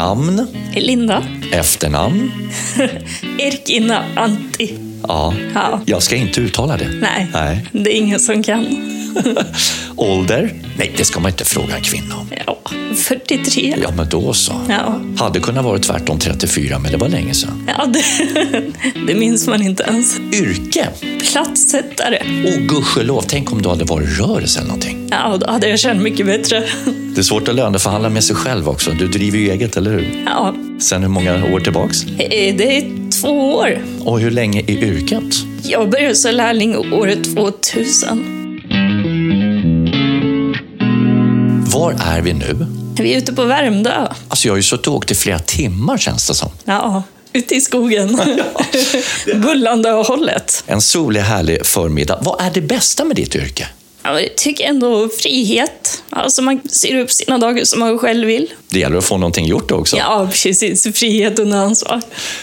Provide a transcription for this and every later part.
Namn, Linda. efternamn. Erkina Antti. Ja, Ja. jag ska inte uttala det. Nej, Nej. det är ingen som kan. Ålder? Nej, det ska man inte fråga en kvinna om. Ja, 43. Ja, men då så. Ja, Hade kunnat vara tvärtom 34, men det var länge sedan. ja det, det minns man inte ens. Yrke? Platssättare. Åh, gudskelov. Tänk om du hade varit rörelse eller någonting. Ja, då hade jag känt mycket bättre. Det är svårt att löneförhandla med sig själv också. Du driver ju eget, eller hur? Ja, Sen hur många år tillbaks? eh, det är två år. Och hur länge i yrket? Jag började som lärling året 2000. Var är vi nu? Vi är ute på Värmdö. Alltså, jag har ju suttit och åkt i flera timmar känns det som. Ja, ute i skogen. Bullande och hållet. En solig, härlig förmiddag. Vad är det bästa med ditt yrke? Ja, jag tycker ändå frihet. Alltså man ser upp sina dagar som man själv vill. Det gäller att få någonting gjort också. Ja, precis. Frihet under ansvar.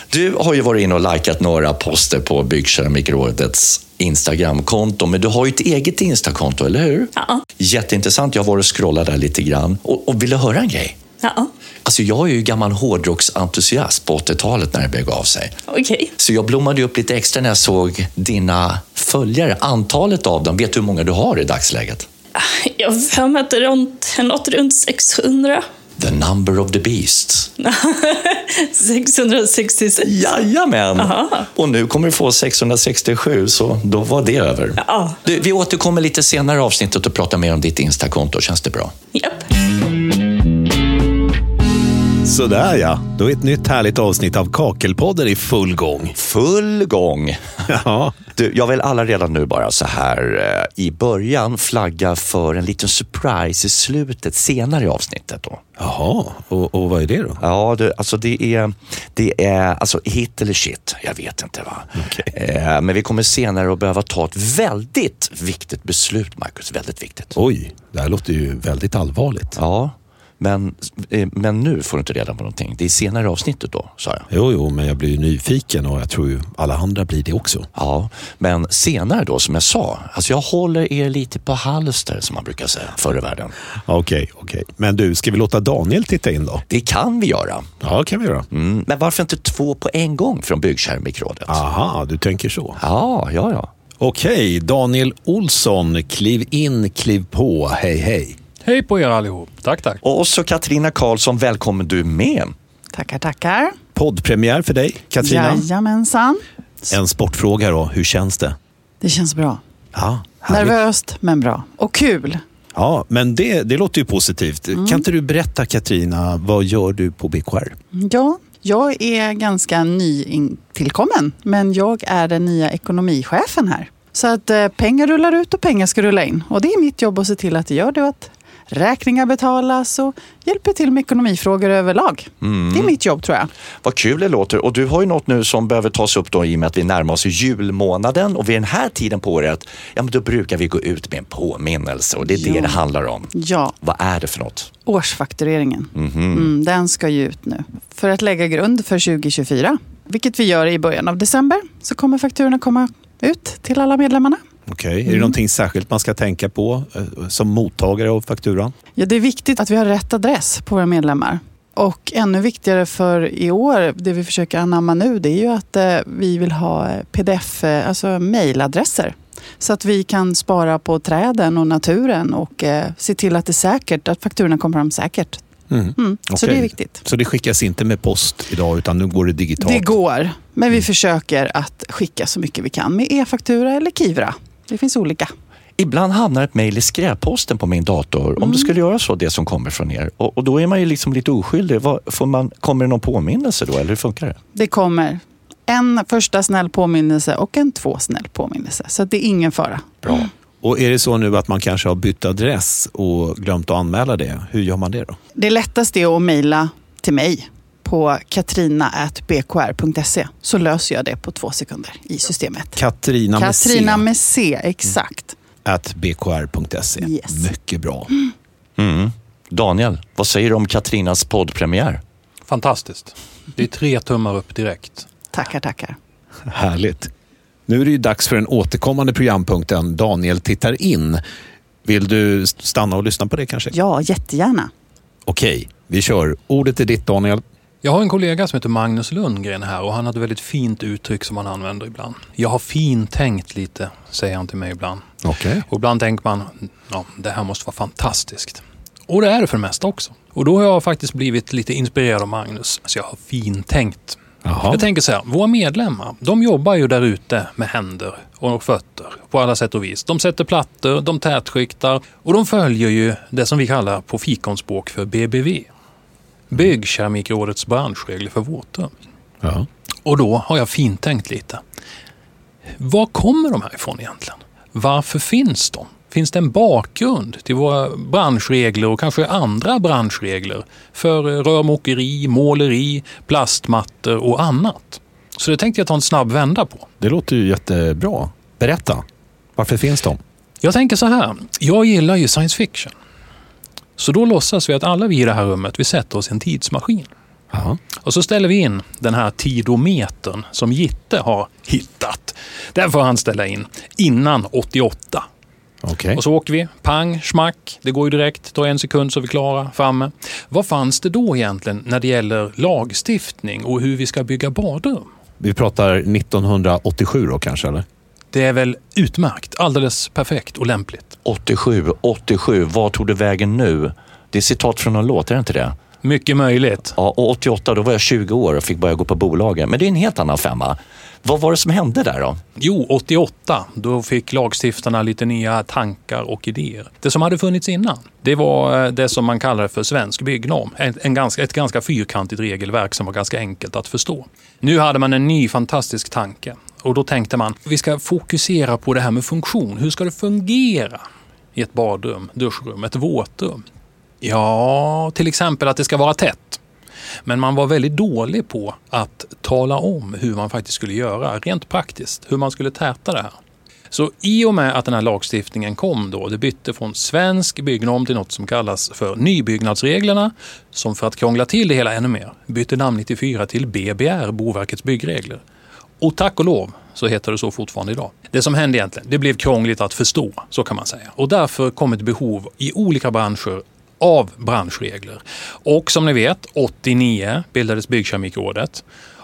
Du har ju varit inne och likat några poster på Byggkeramikrådets Instagramkonto, men du har ju ett eget Instakonto, eller hur? Ja. Jätteintressant. Jag har varit och scrollat där lite grann och, och ville höra en grej. Ja, Alltså jag är ju gammal hårdrocksentusiast på 80-talet när det begav sig. okej. Så jag blommade upp lite extra när jag såg dina följare. Antalet av dem, vet du hur många du har i dagsläget? Jag har för mig att det är runt, något runt 600. The number of the beast. 666. Jajamän! Aha. Och nu kommer du få 667, så då var det över. Ja. Du, vi återkommer lite senare i avsnittet och pratar mer om ditt Instakonto. Känns det bra? Japp. Sådär ja, då är ett nytt härligt avsnitt av Kakelpodden i full gång. Full gång! Ja, Du, jag vill alla redan nu bara så här eh, i början flagga för en liten surprise i slutet, senare i avsnittet. Då. Jaha, och, och vad är det då? Ja, det, alltså det är, det är alltså hit eller shit. Jag vet inte. va. Okej. Eh, men vi kommer senare att behöva ta ett väldigt viktigt beslut, Marcus. Väldigt viktigt. Oj, det här låter ju väldigt allvarligt. Ja, men, eh, men nu får du inte reda på någonting. Det är senare avsnittet då, sa jag. Jo, jo, men jag blir ju nyfiken och jag tror ju alla andra blir det också. Ja, men senare då, som jag sa. Alltså jag håller er lite på halster, som man brukar säga förr i världen. Okej, okej. Men du, ska vi låta Daniel titta in då? Det kan vi göra. Ja, kan vi göra. Mm, men varför inte två på en gång från Byggkeramikrådet? Aha, du tänker så. Ja, ja, ja. Okej, Daniel Olsson, kliv in, kliv på. Hej, hej. Hej på er allihop. Tack, tack. Och så Katarina Karlsson, välkommen du med. Tackar, tackar. Poddpremiär för dig, Katrina. Jajamensan. En sportfråga då, hur känns det? Det känns bra. Ja, härligt. Nervöst, men bra. Och kul. Ja, men det, det låter ju positivt. Mm. Kan inte du berätta Katrina, vad gör du på BKR? Ja, jag är ganska nytillkommen, men jag är den nya ekonomichefen här. Så att eh, pengar rullar ut och pengar ska rulla in. Och det är mitt jobb att se till att det gör det och att räkningar betalas och hjälper till med ekonomifrågor överlag. Det är mitt jobb tror jag. Vad kul det låter. Och du har ju något nu som behöver tas upp då i och med att vi närmar oss julmånaden. Och vid den här tiden på året, ja men då brukar vi gå ut med en påminnelse. Och det är det Ja. det handlar om. Ja, Vad är det för något? årsfaktureringen. Mhm. Mm, den ska ju ut nu. För att lägga grund för 2024. Vilket vi gör i början av december. Så kommer fakturorna komma ut till alla medlemmarna. Okej, är Mm. det någonting särskilt man ska tänka på eh, som mottagare av fakturan? Ja, det är viktigt att vi har rätt adress på våra medlemmar. Och ännu viktigare för i år, det vi försöker anamma nu, det är ju att eh, vi vill ha eh, pdf, alltså mejladresser. Så att vi kan spara på träden och naturen och eh, se till att det är säkert, att fakturorna kommer fram säkert. Mm. Mm. Så Okej. det är viktigt. Så det skickas inte med post idag utan nu går det digitalt? Det går, men vi försöker att skicka så mycket vi kan med e-faktura eller Kivra. Det finns olika. Ibland hamnar ett mejl i skräpposten på min dator. Om Mm. det skulle göra så, det som kommer från er. Och, och då är man ju liksom lite oskyldig. Vad, får man, kommer det någon påminnelse då, eller hur funkar det? Det kommer en första snäll påminnelse och en två snäll påminnelse. Så det är ingen fara. Bra. Och är det så nu att man kanske har bytt adress och glömt att anmäla det, hur gör man det då? Det lättaste är att mejla till mig på katrina.bkr.se så löser jag det på två sekunder i systemet. Katrina med Katrina C, med C, exakt. at bkr.se. Yes. Mycket bra. Mm. Daniel, vad säger du om Katrinas poddpremiär? Fantastiskt. Det är tre tummar upp direkt. Tackar, tackar. Härligt. Nu är det ju dags för den återkommande programpunkten Daniel tittar in. Vill du stanna och lyssna på det kanske? Ja, jättegärna. Okej, Vi kör. Ordet är ditt Daniel. Jag har en kollega som heter Magnus Lundgren här och han har ett väldigt fint uttryck som han använder ibland. Jag har fintänkt lite, säger han till mig ibland. Okej. Och ibland tänker man, ja, det här måste vara fantastiskt. Och det är det för det mesta också. Och då har jag faktiskt blivit lite inspirerad av Magnus, så jag har fintänkt. Jaha. Jag tänker så här, våra medlemmar, de jobbar ju där ute med händer och fötter på alla sätt och vis. De sätter plattor, de tätskiktar och de följer ju det som vi kallar på fikonspråk för BBV. Byggkeramikrådets branschregler för våtrum. Ja. Och då har jag fintänkt lite. Var kommer de här ifrån egentligen? Varför finns de? Finns det en bakgrund till våra branschregler och kanske andra branschregler för rörmokeri, måleri, plastmattor och annat? Så det tänkte jag ta en snabb vända på. Det låter ju jättebra. Berätta. Varför finns de? Jag tänker så här, jag gillar ju science fiction. Så då låtsas vi att alla vi i det här rummet, vi sätter oss i en tidsmaskin. Ja. Och så ställer vi in den här tidometern som Gitte har hittat. Den får han ställa in innan 88. Okej. Och så åker vi, pang, smack, det går ju direkt, tar en sekund så är vi klara, framme. Vad fanns det då egentligen när det gäller lagstiftning och hur vi ska bygga badrum? Vi pratar 1987 då kanske, eller? Det är väl utmärkt, alldeles perfekt och lämpligt. 87, 87, vad tog det vägen nu? Det är citat från en låt, är det inte det? Mycket möjligt. Ja, och 88, då var jag 20 år och fick börja gå på bolagen. Men det är en helt annan femma. Vad var det som hände där då? Jo, 88, då fick lagstiftarna lite nya tankar och idéer. Det som hade funnits innan, det var eh, det som man kallar för svensk byggnorm. En, en ganska, ett ganska fyrkantigt regelverk som var ganska enkelt att förstå. Nu hade man en ny fantastisk tanke och då tänkte man, vi ska fokusera på det här med funktion. Hur ska det fungera i ett badrum, duschrum, ett våtrum? Ja, till exempel att det ska vara tätt. Men man var väldigt dålig på att tala om hur man faktiskt skulle göra, rent praktiskt, hur man skulle täta det här. Så i och med att den här lagstiftningen kom då, det bytte från svensk byggnorm till något som kallas för nybyggnadsreglerna, som för att krångla till det hela ännu mer, bytte namn 94 till BBR, Boverkets byggregler. Och tack och lov så heter det så fortfarande idag. Det som hände egentligen, det blev krångligt att förstå, så kan man säga. Och därför kom ett behov i olika branscher av branschregler. Och som ni vet, 89 bildades Byggkeramikrådet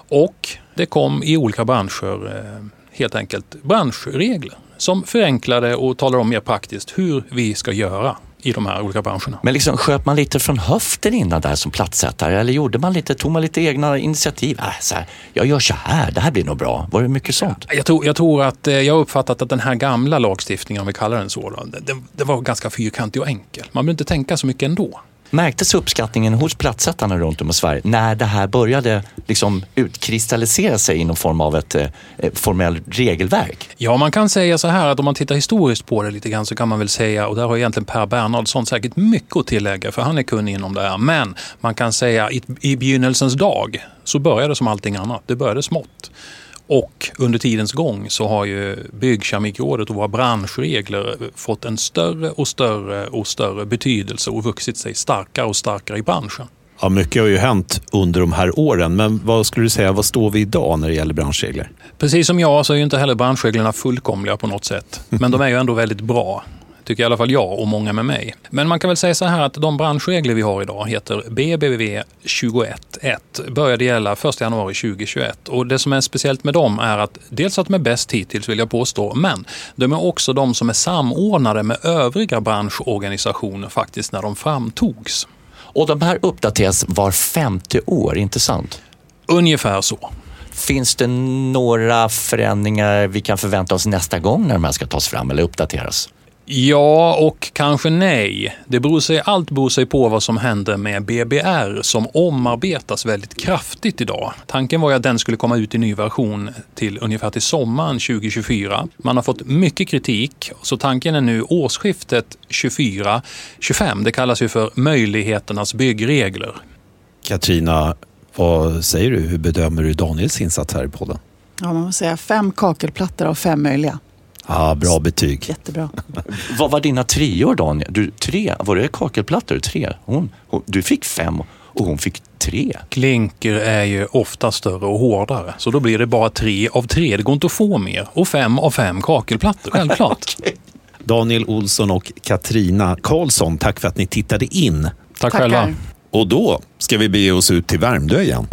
och det kom i olika branscher eh, helt enkelt branschregler som förenklade och talade om mer praktiskt hur vi ska göra i de här olika branscherna. Men liksom, sköt man lite från höften innan där som plattsättare eller gjorde man lite, tog man lite egna initiativ? Äh, så här, jag gör så här, det här blir nog bra. Var det mycket sånt? Jag tror, jag tror att eh, jag har uppfattat att den här gamla lagstiftningen, om vi kallar den så, då, det, det var ganska fyrkantig och enkel. Man behöver inte tänka så mycket ändå. Märktes uppskattningen hos plattsättarna runt om i Sverige när det här började liksom utkristallisera sig i någon form av ett eh, formellt regelverk? Ja, man kan säga så här att om man tittar historiskt på det lite grann så kan man väl säga, och där har egentligen Per Bernhardsson säkert mycket att tillägga för han är kunnig inom det här, men man kan säga i, i begynnelsens dag så började det som allting annat. Det började smått. Och under tidens gång så har ju Byggkeramikrådet och våra branschregler fått en större och större och större betydelse och vuxit sig starkare och starkare i branschen. Ja, mycket har ju hänt under de här åren, men vad skulle du säga, vad står vi idag när det gäller branschregler? Precis som jag så är ju inte heller branschreglerna fullkomliga på något sätt. Men de är ju ändå väldigt bra. Tycker i alla fall jag och många med mig. Men man kan väl säga så här att de branschregler vi har idag heter BBV 21.1. Började gälla 1 januari 2021. Och det som är speciellt med dem är att dels att de är bäst hittills vill jag påstå, men de är också de som är samordnade med övriga branschorganisationer faktiskt när de framtogs. Och de här uppdateras var femte år, inte sant? Ungefär så. Finns det några förändringar vi kan förvänta oss nästa gång när de här ska tas fram eller uppdateras? Ja och kanske nej. Det beror sig, allt beror sig på vad som händer med BBR som omarbetas väldigt kraftigt idag. Tanken var ju att den skulle komma ut i ny version till ungefär till sommaren 2024. Man har fått mycket kritik så tanken är nu årsskiftet 24-25. Det kallas ju för möjligheternas byggregler. Katrina, vad säger du? Hur bedömer du Daniels insats här i podden? Ja, man måste säga fem kakelplattor av fem möjliga. Ja, bra betyg. Jättebra. Vad var dina treor Daniel? Du, tre, var det kakelplattor? Tre? Hon, hon, du fick fem och hon fick tre. Klinker är ju ofta större och hårdare så då blir det bara tre av tre. Det går inte att få mer. Och fem av fem kakelplattor, självklart. Daniel Olsson och Katrina Karlsson, tack för att ni tittade in. Tack Tackar. själva. Och då ska vi bege oss ut till Värmdö igen.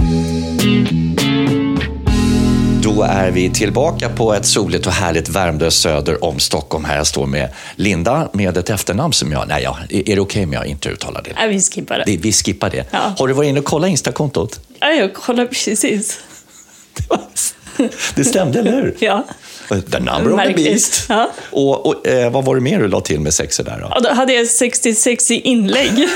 Då är vi tillbaka på ett soligt och härligt Värmdö söder om Stockholm. Här jag står med Linda med ett efternamn som jag... Nej, ja, är det okej okay om jag inte uttalar det? Nej, vi skippar det. det vi skippar det. Ja. Har du varit inne och kollat Instakontot? Ja, jag kollar precis. Det stämde, eller hur? Ja. The number of the Märkligt. beast. Ja. Och, och eh, vad var det mer du la till med sexer där? Då? Och då hade jag 66 i inlägg.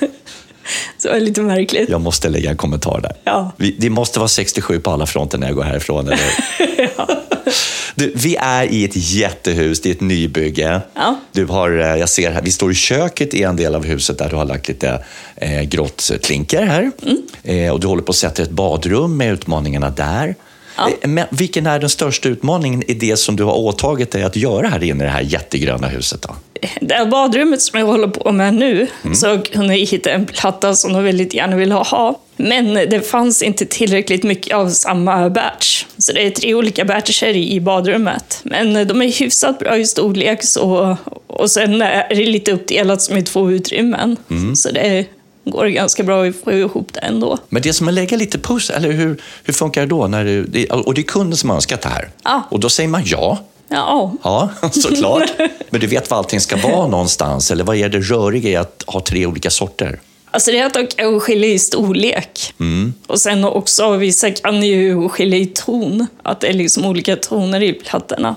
Så det var lite märkligt. Jag måste lägga en kommentar där. Ja. Vi, det måste vara 67 på alla fronter när jag går härifrån, eller du, Vi är i ett jättehus, det är ett nybygge. Ja. Du har, eh, jag ser här, vi står i köket i en del av huset där du har lagt lite eh, grått klinker här. Mm. Eh, och du håller på att sätta ett badrum med utmaningarna där. Ja. Eh, Men vilken är den största utmaningen i det som du har åtagit dig att göra här inne i det här jättegröna huset? Då? Det här badrummet som jag håller på med nu, Mm. så kunde jag hitta en platta som de väldigt gärna ville ha. Men det fanns inte tillräckligt mycket av samma batch. Så det är tre olika batcher i badrummet. Men de är hyfsat bra i storlek så, och sen är det lite uppdelat som i två utrymmen. Mm. Så det går ganska bra att få ihop det ändå. Men det som är lägga lite puss, eller hur, hur funkar det då? När du, det, och det är kunden som har önskat det här. Ja. Och då säger man ja. Ja, Ja, såklart. Men du vet var allting ska vara någonstans? Eller vad är det röriga i att ha tre olika sorter? Alltså det är att de skilja i storlek. Och sen också, vissa kan ju skilja i ton. Att det är liksom olika toner i plattorna.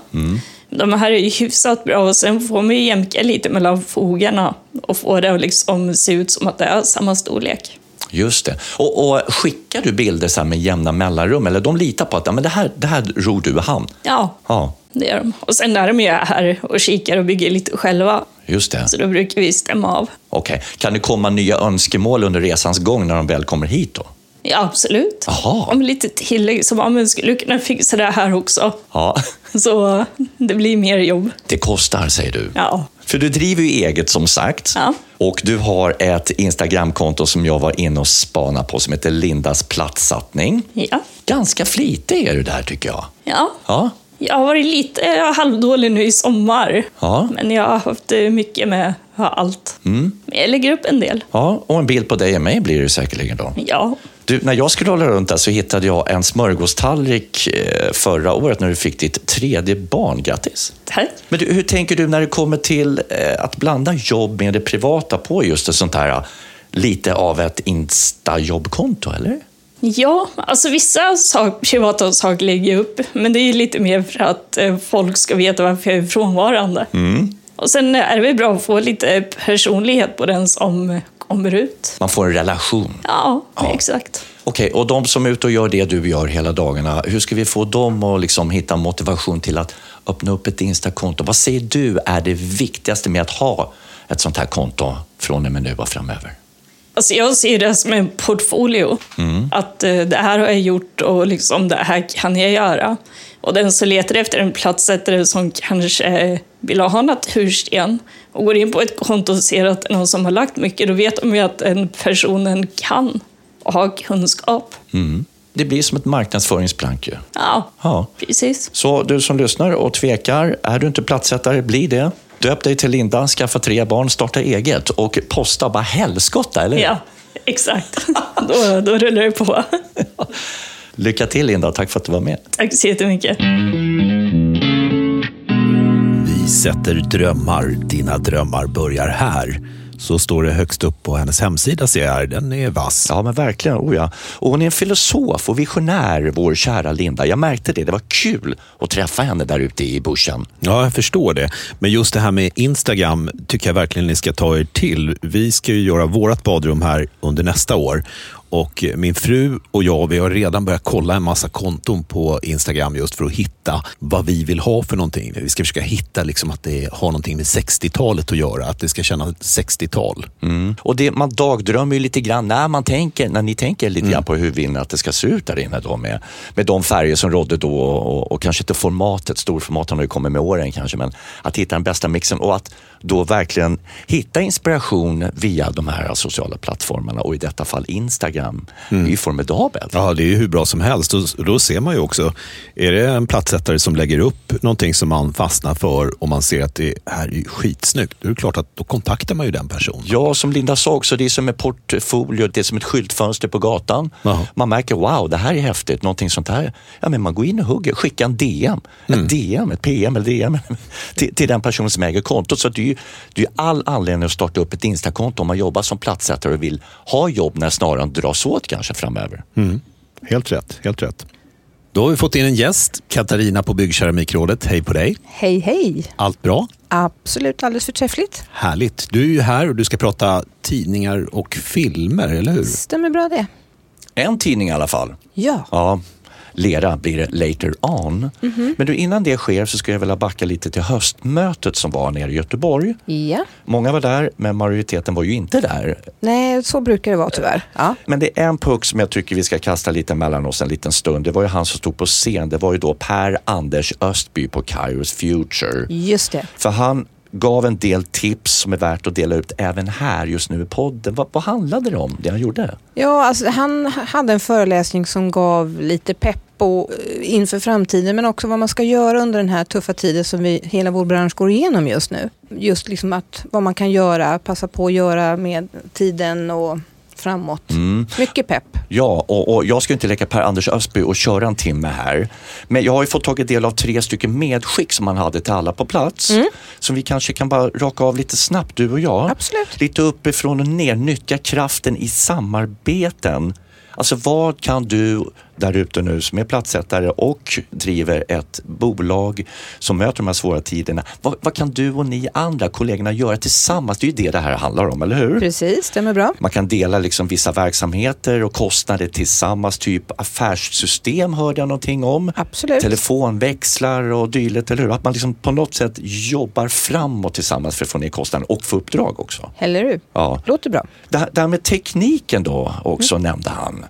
De här är ju hyfsat bra och sen får man ju jämka lite mellan fogarna och få det att liksom se ut som att det är samma storlek. Just det. Och, och skickar du bilder så med jämna mellanrum? Eller de litar på att ja, men det, här, det här ror du i hamn? Ja, Ja, det är de. Och sen är de ju här och kikar och bygger lite själva. just det. Så då brukar vi stämma av. Okej. Kan det komma nya önskemål under resans gång när de väl kommer hit då? Ja, absolut. Jaha. Om lite tillägg som, men skulle kunna fixa det här också? Ja, Så det blir mer jobb. det kostar säger du. Ja. För du driver ju eget som sagt. Ja. Och du har ett Instagramkonto som jag var inne och spanade på som heter Lindas platssattning. Ja. Ganska flitig är du där tycker jag. Ja. Ja, Jag har varit lite halvdålig nu i sommar. Ja. Men jag har haft eh, mycket med allt. Men jag lägger upp en del. ja och en bild på dig och mig blir det säkerligen då. Ja. Du, när jag scrollade runt där så hittade jag en smörgåstallrik eh, förra året när du fick ditt tredje barn. Grattis! Tack. Men du, hur tänker du när det kommer till eh, att blanda jobb med det privata på just ett sånt här eh, lite av ett Insta-jobbkonto, eller? Ja, alltså vissa sak, privata saker lägger jag upp. Men det är ju lite mer för att folk ska veta varför jag är frånvarande. Och sen är det väl bra att få lite personlighet på den som kommer ut. Man får en relation. Ja, Ja. exakt. Okej, och de som är ute och gör det du gör hela dagarna, hur ska vi få dem att liksom hitta motivation till att öppna upp ett Insta-konto? Vad säger du är det viktigaste med att ha ett sånt här konto från och med nu och framöver? Alltså jag ser det som en portfolio. Att eh, det här har jag gjort och liksom det här kan jag göra. Och den som letar efter en platssättare som kanske vill ha natursten och går in på ett konto och ser att någon som har lagt mycket, då vet de ju att den personen kan och har kunskap. Mm. Det blir som ett marknadsföringsplank ju. Ja, Ja. precis. Så du som lyssnar och tvekar, är du inte platssättare, bli det. Döp dig till Linda, skaffa tre barn, starta eget och posta bara helskotta, eller? Ja, exakt. Då, då rullar det på. Lycka till Linda, tack för att du var med. Tack så jättemycket. Vi sätter drömmar. Dina drömmar börjar här. Så står det högst upp på hennes hemsida ser jag. Den är vass. Ja, men verkligen. Oh, ja. Och hon är en filosof och visionär, vår kära Linda. Jag märkte det. Det var kul att träffa henne där ute i bushen. Ja, jag förstår det. Men just det här med Instagram tycker jag verkligen ni ska ta er till. Vi ska ju göra vårt badrum här under nästa år. Och min fru och jag vi har redan börjat kolla en massa konton på Instagram just för att hitta vad vi vill ha för någonting. Vi ska försöka hitta liksom att det har någonting med 60-talet att göra. Att det ska kännas 60-tal. Mm. Och det, man dagdrömmer ju lite grann när, man tänker, när ni tänker lite grann på hur vill ni att det ska se ut där inne då med, med de färger som rådde då och, och kanske inte formatet, storformaten har ju kommit med åren kanske, men att hitta den bästa mixen och att då verkligen hitta inspiration via de här sociala plattformarna och i detta fall Instagram. Det är ju formidabelt. Ja, det är ju hur bra som helst. Och då ser man ju också, är det en plattsättare som lägger upp någonting som man fastnar för och man ser att det här är skitsnyggt, då är det klart att då kontaktar man ju den personen. Ja, som Linda sa också, det är som en portfolio, det är som ett skyltfönster på gatan. Jaha. Man märker, wow, det här är häftigt, någonting sånt här. Ja, men man går in och hugger, skickar en DM, ett DM, ett PM eller DM till, till den person som äger kontot. Så det är ju det är all anledning att starta upp ett Instakonto om man jobbar som plattsättare och vill ha jobb när snaran dras åt kanske framöver. Helt rätt, helt rätt. Då har vi fått in en gäst, Katarina på Byggkeramikrådet. Hej på dig. Hej, hej. Allt bra? Absolut alldeles förträffligt. Härligt. Du är ju här och du ska prata tidningar och filmer, eller hur? Stämmer bra det. En tidning i alla fall. Ja. Ja, lera blir det later on. Men du, innan det sker så skulle jag vilja backa lite till höstmötet som var nere i Göteborg. Ja. Många var där, men majoriteten var ju inte där. Nej, så brukar det vara tyvärr. Ja. Men det är en puck som jag tycker vi ska kasta lite mellan oss en liten stund. Det var ju han som stod på scen. Det var ju då Per Anders Östby på Kairos Future. Just det. För han gav en del tips som är värt att dela ut även här just nu i podden. Vad, vad handlade det om, det han gjorde? Ja, alltså, han hade en föreläsning som gav lite pepp och, eh, inför framtiden men också vad man ska göra under den här tuffa tiden som vi, hela vår bransch går igenom just nu. Just liksom att vad man kan göra, passa på att göra med tiden och framåt. Mycket pepp. Ja, och, och jag ska inte leka Per Anders Östby och köra en timme här. Men jag har ju fått tagit del av tre stycken medskick som han hade till alla på plats. Som vi kanske kan bara raka av lite snabbt, du och jag. Absolut. Lite uppifrån och ner, nyttja kraften i samarbeten. Alltså vad kan du där ute nu som är platssättare och driver ett bolag som möter de här svåra tiderna. Vad, vad kan du och ni andra kollegorna göra tillsammans? Det är ju det det här handlar om, eller hur? Precis, stämmer bra. Man kan dela liksom vissa verksamheter och kostnader tillsammans, typ affärssystem hörde jag någonting om. Absolut. Telefonväxlar och dylikt, eller hur? Att man liksom på något sätt jobbar framåt tillsammans för att få ner kostnaden och få uppdrag också. Eller hur? Ja. Låter bra. Det det här med tekniken då också Mm. nämnde han.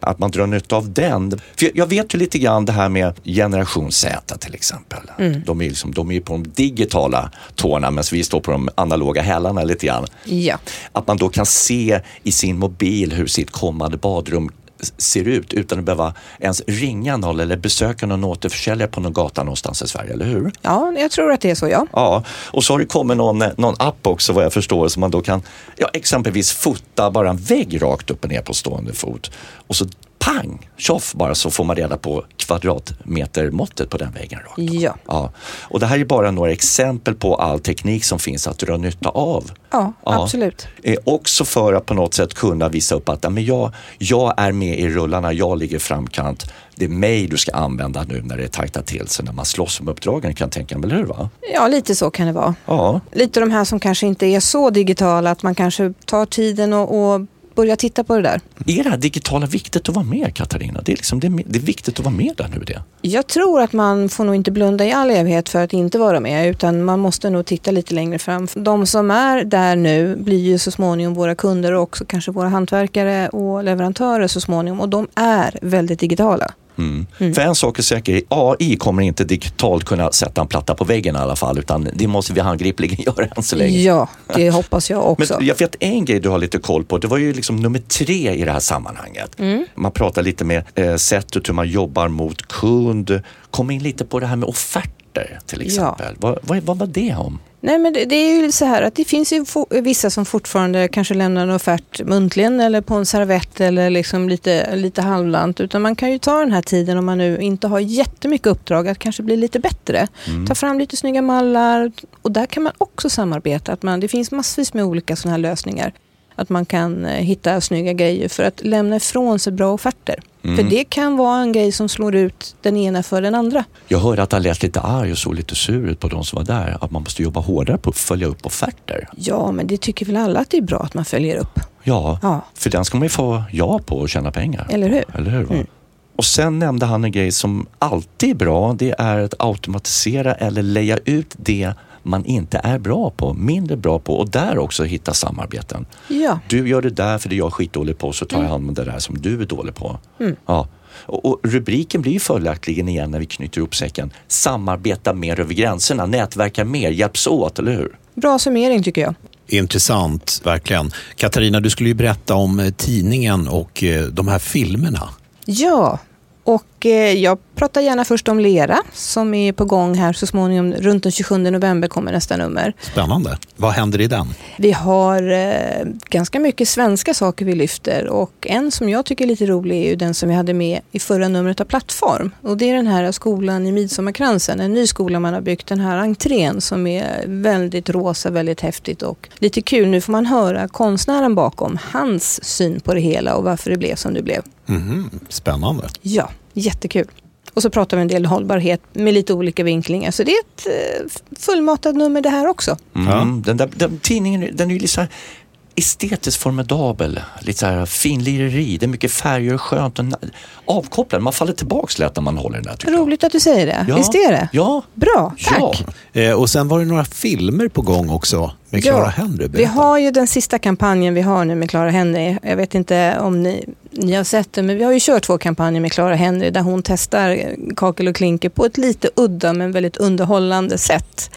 Att man drar nytta av den. För jag- vet ju lite grann det här med generation Z till exempel. Mm. De är ju liksom, de är på de digitala tårna medan vi står på de analoga hälarna lite grann. Ja. Att man då kan se i sin mobil hur sitt kommande badrum ser ut utan att behöva ens ringa någon eller besöka någon återförsäljare på någon gata någonstans i Sverige, eller hur? ja, jag tror att det är så ja. Ja, och så har det kommit någon, någon app också vad jag förstår som man då kan ja, exempelvis fota bara en vägg rakt upp och ner på stående fot. Och så pang, tjoff bara så får man reda på kvadratmetermåttet på den väggen. Rakt. Ja. Ja. Och det här är bara några exempel på all teknik som finns att dra nytta av. Ja, absolut. Eh, också för att på något sätt kunna visa upp att ja, men jag, jag är med i rullarna, jag ligger i framkant. Det är mig du ska använda nu när det tajtar till sig, när man slåss om uppdragen kan jag tänka mig, eller hur? Va? Ja, lite så kan det vara. Ja. Lite de här som kanske inte är så digitala, att man kanske tar tiden och, och börjar titta på det där. Är det här digitala viktigt att vara med Katarina? Det är, liksom, det är, det är viktigt att vara med där nu det. Jag tror att man får nog inte blunda i all evighet för att inte vara med, utan man måste nog titta lite längre fram. De som är där nu blir ju så småningom våra kunder och också kanske våra hantverkare och leverantörer så småningom och de är väldigt digitala. Mm. För en sak är säker, AI kommer inte digitalt kunna sätta en platta på väggen i alla fall utan det måste vi handgripligen göra än så länge. Ja, det hoppas jag också. Men jag vet en grej du har lite koll på, det var ju liksom nummer tre i det här sammanhanget. Mm. Man pratar lite med eh, sättet hur man jobbar mot kund, kom in lite på det här med offerter till exempel. Vad, vad, vad var det om? Nej, men det, det är ju så här att det finns ju vissa som fortfarande kanske lämnar en offert muntligen eller på en servett eller liksom lite, lite halvlant. Utan man kan ju ta den här tiden om man nu inte har jättemycket uppdrag att kanske bli lite bättre. Ta fram lite snygga mallar och där kan man också samarbeta. Att man, det finns massvis med olika sådana här lösningar. Att man kan eh, hitta snygga grejer för att lämna ifrån sig bra offerter. För det kan vara en grej som slår ut den ena för den andra. Jag hörde att han lät lite arg och såg lite sur ut på de som var där. Att man måste jobba hårdare på att följa upp offerter. Ja, men det tycker väl alla att det är bra att man följer upp. Ja, Ja. för den ska man ju få ja på och tjäna pengar. Eller hur? Eller hur? Va? Och sen nämnde han en grej som alltid är bra. Det är att automatisera eller leja ut det man inte är bra på, mindre bra på och där också hitta samarbeten. Ja. Du gör det där för det är jag skitdålig på så tar jag hand om det där som du är dålig på. Ja. Och, och rubriken blir ju följaktligen igen när vi knyter ihop säcken. Samarbeta mer över gränserna, nätverka mer, hjälps åt, eller hur? Bra summering tycker jag. Intressant, verkligen. Katarina, du skulle ju berätta om eh, tidningen och eh, de här filmerna. Ja, och eh, jag pratar gärna först om Lera som är på gång här så småningom. Runt den 27 november kommer nästa nummer. Spännande. Vad händer i den? Vi har eh, ganska mycket svenska saker vi lyfter och en som jag tycker är lite rolig är ju den som vi hade med i förra numret av Plattform. Och det är den här skolan i Midsommarkransen, en ny skola man har byggt, den här entrén som är väldigt rosa, väldigt häftigt och lite kul. Nu får man höra konstnären bakom, hans syn på det hela och varför det blev som det blev. Mhm, Spännande. Ja, jättekul. Och så pratar vi en del hållbarhet med lite olika vinklingar. Så det är ett eh, fullmatat nummer det här också. Mm. Den, där, den tidningen den är ju lite så här estetiskt formidabel. Lite så här finlireri. Det är mycket färger och skönt och avkopplande. Man faller tillbaks lätt när man håller den där. tycker jag. Roligt att du säger det. Ja. Visst är det? Ja. Bra, tack. Ja. Eh, och sen var det några filmer på gång också med Clara Henry. Vi har ju den sista kampanjen vi har nu med Clara Henry. Jag vet inte om ni, ni har sett det, men vi har ju kört två kampanjer med Clara Henry där hon testar kakel och klinker på ett lite udda men väldigt underhållande sätt.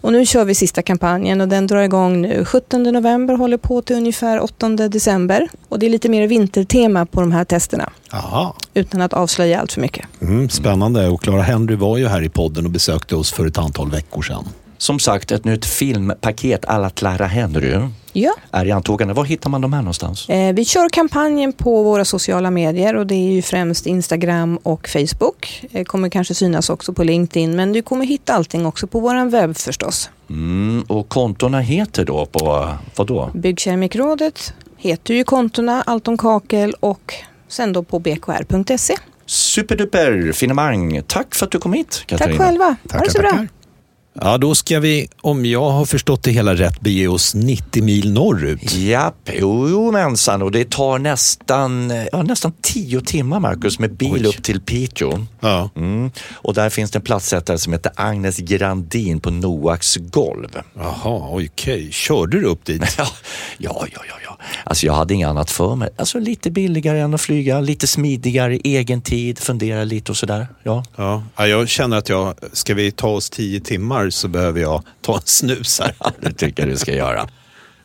Och nu kör vi sista kampanjen och den drar igång nu 17 november, håller på till ungefär 8 december. Och det är lite mer vintertema på de här testerna, Aha. utan att avslöja allt för mycket. Mm, spännande. Och Clara Henry var ju här i podden och besökte oss för ett antal veckor sedan. Som sagt, ett nytt filmpaket alla Clara Henry Ja. är i antågande. Var hittar man de här någonstans? Eh, Vi kör kampanjen på våra sociala medier och det är ju främst Instagram och Facebook. Det kommer kanske synas också på LinkedIn men du kommer hitta allting också på vår webb förstås. Mm, och kontona heter då på, vad då? Byggkeramikrådet heter ju kontona Allt om kakel och sen då på bkr.se. Superduper finemang. Tack för att du kom hit Katarina. Tack själva. ha Tackar, det så bra. tackar. Ja, då ska vi, om jag har förstått det hela rätt, bege oss 90 mil norrut. Japp, jo, jo mensan. Och det tar nästan, ja, nästan tio timmar Marcus med bil Oj. upp till Piteå. Ja. Mm. Och där finns det en platssättare som heter Agnes Grandin på Noaks golv. Jaha, okej. Körde du upp dit? Ja, ja, ja, ja. Alltså jag hade inget annat för mig. Alltså lite billigare än att flyga, lite smidigare, egen tid, fundera lite och sådär. Ja. Ja, ja, jag känner att jag, ska vi ta oss 10 timmar så behöver jag ta en snus här. det tycker jag du ska göra.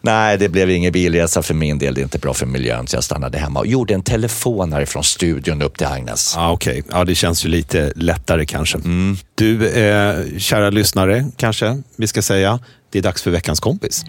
Nej, det blev ingen bilresa för min del. Det är inte bra för miljön, så jag stannade hemma och gjorde en telefon härifrån studion upp till Agnes. Ja, Okej, ja, det känns ju lite lättare kanske. Du, eh, kära lyssnare, kanske vi ska säga, det är dags för veckans kompis.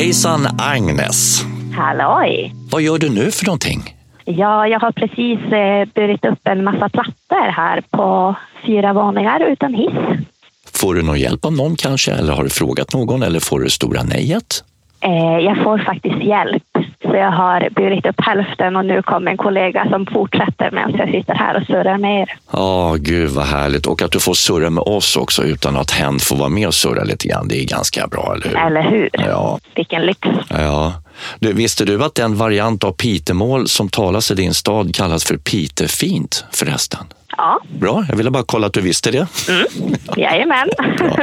Hejsan Agnes! Halloj! Vad gör du nu för någonting? Ja, jag har precis eh, burit upp en massa plattor här på fyra våningar utan hiss. Får du någon hjälp av någon kanske? Eller har du frågat någon? Eller får du stora nejet? Eh, jag får faktiskt hjälp. Så jag har burit upp hälften och nu kommer en kollega som fortsätter medan jag sitter här och surrar med er. Ja, gud vad härligt. Och att du får surra med oss också utan att hen får vara med och surra lite grann. Det är ganska bra, eller hur? Eller hur? Ja. Vilken lyx. Ja. Du, visste du att den variant av pitemål som talas i din stad kallas för pitefint förresten? Ja, Bra, jag ville bara kolla att du visste det. jajamän. Bra.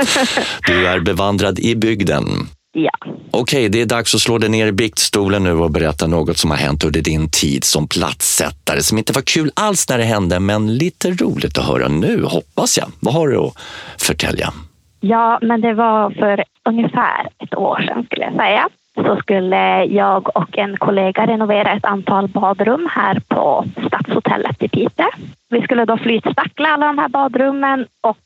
Du är bevandrad i bygden. Ja. Okej, det är dags att slå dig ner i biktstolen nu och berätta något som har hänt under din tid som platssättare som inte var kul alls när det hände, men lite roligt att höra nu, hoppas jag. Vad har du att förtälja? Ja, men det var för ungefär ett år sedan skulle jag säga. Så skulle jag och en kollega renovera ett antal badrum här på Stadshotellet i Piteå. Vi skulle då flytspackla alla de här badrummen och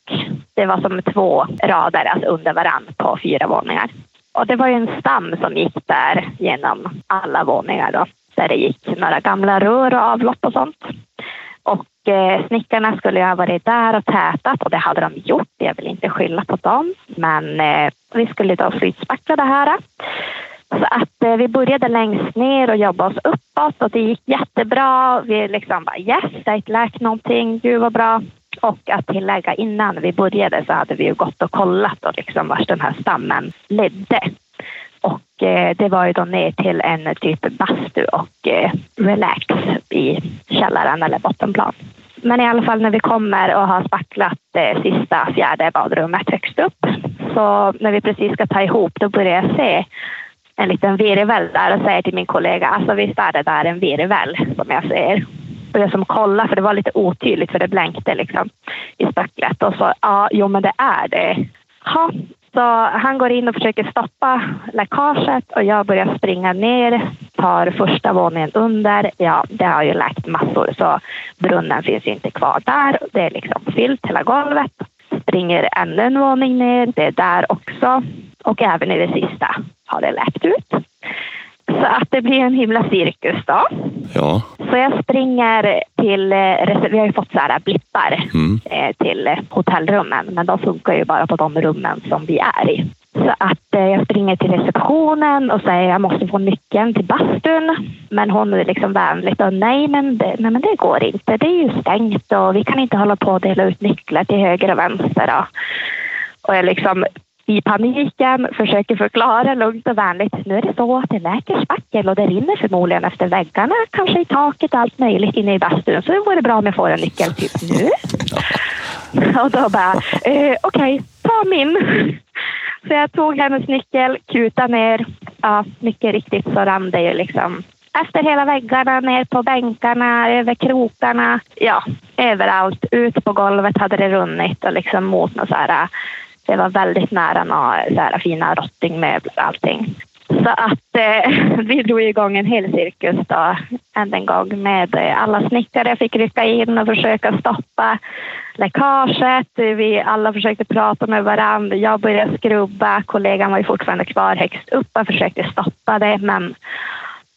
det var som två rader alltså under varann på fyra våningar. Och det var ju en stam som gick där genom alla våningar då. Där det gick några gamla rör och avlopp och sånt. Och eh, snickarna skulle ju ha varit där och tätat och det hade de gjort. Jag vill inte skylla på dem. Men eh, vi skulle då flytspackla det här. Så att eh, vi började längst ner och jobba oss uppåt och det gick jättebra. Vi liksom bara yes, jag har inte lärt någonting, gud vad bra. Och att tillägga innan vi började så hade vi ju gått och kollat och liksom vart den här stammen ledde. Och eh, det var ju då ner till en typ bastu och eh, relax i källaren eller bottenplan. Men i alla fall när vi kommer och har spacklat det sista fjärde badrummet högst upp så när vi precis ska ta ihop då börjar jag se en liten virvel där och säger till min kollega, alltså visst är det där en virvel som jag ser. Och jag som kolla, för det var lite otydligt för det blänkte liksom i stöcklet. och så ja, jo men det är det. Ha. så han går in och försöker stoppa läckaget och jag börjar springa ner, tar första våningen under. Ja, det har ju läckt massor så brunnen finns inte kvar där. Det är liksom fyllt hela golvet. Springer ännu en våning ner, det är där också. Och även i det sista har det läckt ut. Så att det blir en himla cirkus då. Ja. Så jag springer till, eh, vi har ju fått så här blippar Mm. eh, till eh, hotellrummen, men de funkar ju bara på de rummen som vi är i. Så att jag springer till receptionen och säger jag måste få nyckeln till bastun. Men hon är liksom vänligt och nej men, det, nej men det går inte, det är ju stängt och vi kan inte hålla på och dela ut nycklar till höger och vänster. Och jag liksom i paniken försöker förklara lugnt och vänligt. Nu är det så att det läker spackel och det rinner förmodligen efter väggarna, kanske i taket och allt möjligt inne i bastun. Så det vore bra om jag får en nyckel typ nu. Och då bara, eh, okej, ta min. Så jag tog hennes nyckel, kutade ner. Ja, mycket riktigt så rann det ju liksom efter hela väggarna, ner på bänkarna, över krokarna. Ja, överallt. Ut på golvet hade det runnit och liksom mot något så här. Det var väldigt nära några så här fina rottingmöbler och allting. Så att eh, vi drog igång en hel cirkus då, än en gång med eh, alla snickare fick rycka in och försöka stoppa läckaget. Vi alla försökte prata med varandra. Jag började skrubba. Kollegan var ju fortfarande kvar högst upp och försökte stoppa det. Men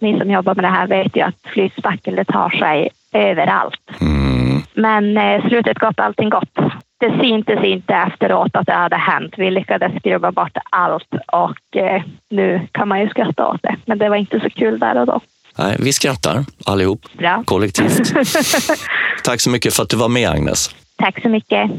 ni som jobbar med det här vet ju att flytspackel det tar sig överallt. Mm. Men eh, slutet gott, allting gott. Det syntes inte efteråt att det hade hänt. Vi lyckades skrubba bort allt och eh, nu kan man ju skratta åt det. Men det var inte så kul där och då. Nej, vi skrattar allihop, Bra. kollektivt. Tack så mycket för att du var med Agnes. Tack så mycket.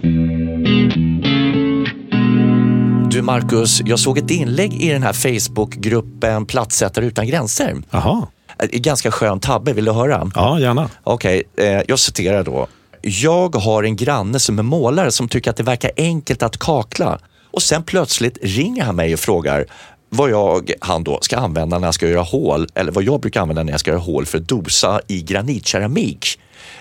Du Marcus, jag såg ett inlägg i den här Facebookgruppen Plattsättare utan gränser. Jaha. En ganska skön tabbe, vill du höra? Ja, gärna. Okej, eh, jag citerar då. Jag har en granne som är målare som tycker att det verkar enkelt att kakla och sen plötsligt ringer han mig och frågar vad jag, han då, ska använda när jag ska göra hål, eller vad jag brukar använda när jag ska göra hål för dosa i granitkeramik.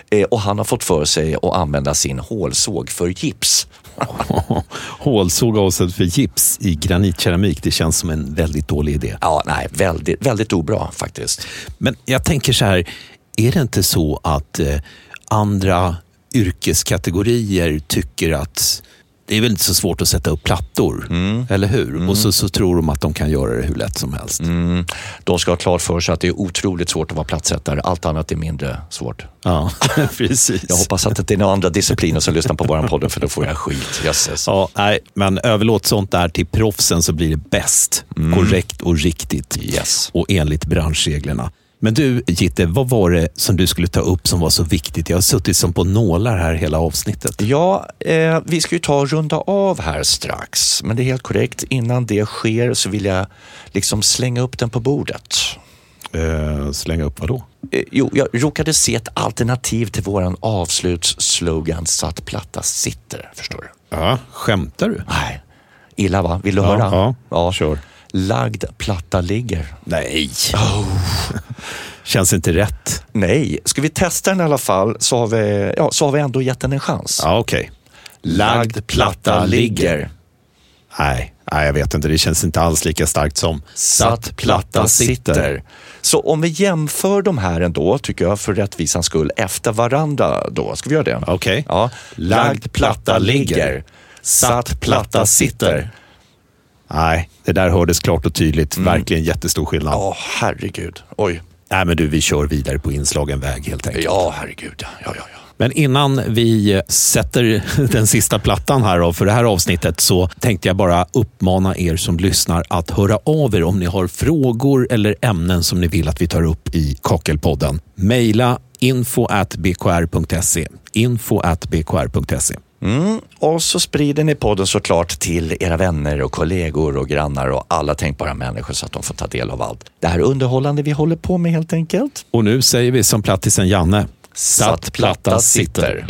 Eh, och han har fått för sig att använda sin hålsåg för gips. Hålsåg avsedd för gips i granitkeramik. Det känns som en väldigt dålig idé. Ja, nej, väldigt, väldigt obra faktiskt. Men jag tänker så här, är det inte så att eh, andra yrkeskategorier tycker att det är väl inte så svårt att sätta upp plattor, eller hur? Och så, så tror de att de kan göra det hur lätt som helst. Mm, de ska ha klart för sig att det är otroligt svårt att vara plattsättare. Allt annat är mindre svårt. Ja, precis. Jag hoppas att det inte är några andra discipliner som lyssnar på vår podd för då får jag skit. Jösses. Ja, nej, men överlåt sånt där till proffsen så blir det bäst. Korrekt och riktigt. Yes. Och enligt branschreglerna. Men du, Gitte, vad var det som du skulle ta upp som var så viktigt? Jag har suttit som på nålar här hela avsnittet. Ja, eh, vi ska ju ta och runda av här strax. Men det är helt korrekt. Innan det sker så vill jag liksom slänga upp den på bordet. Eh, slänga upp vad då? Eh, jo, jag råkade se ett alternativ till våran avslutsslogan Satt platta sitter. Förstår du? Ja, skämtar du? Nej, illa va? Vill du Ja, höra? ja. ja. Kör. Lagd platta ligger. Nej. Känns inte rätt. Nej, ska vi testa den i alla fall så har vi, ja, så har vi ändå gett den en chans. Ja, okej. Lagd platta ligger. Nej, nej, jag vet inte. Det känns inte alls lika starkt som Satt platta sitter. Så om vi jämför de här ändå, tycker jag, för rättvisans skull, efter varandra då. Ska vi göra det? Okej. Ja. Lagd platta ligger. Satt platta sitter. Nej, det där hördes klart och tydligt. Verkligen jättestor skillnad. Ja, herregud. Oj. Nej, men du, vi kör vidare på inslagen väg helt enkelt. Ja, herregud. Ja, ja, ja. Men innan vi sätter den sista plattan här då, för det här avsnittet så tänkte jag bara uppmana er som lyssnar att höra av er om ni har frågor eller ämnen som ni vill att vi tar upp i Kakelpodden. Maila info at Mm. Och så sprider ni podden såklart till era vänner och kollegor och grannar och alla tänkbara människor så att de får ta del av allt. Det här underhållande vi håller på med helt enkelt. Och nu säger vi som plattisen Janne. Satt platta sitter.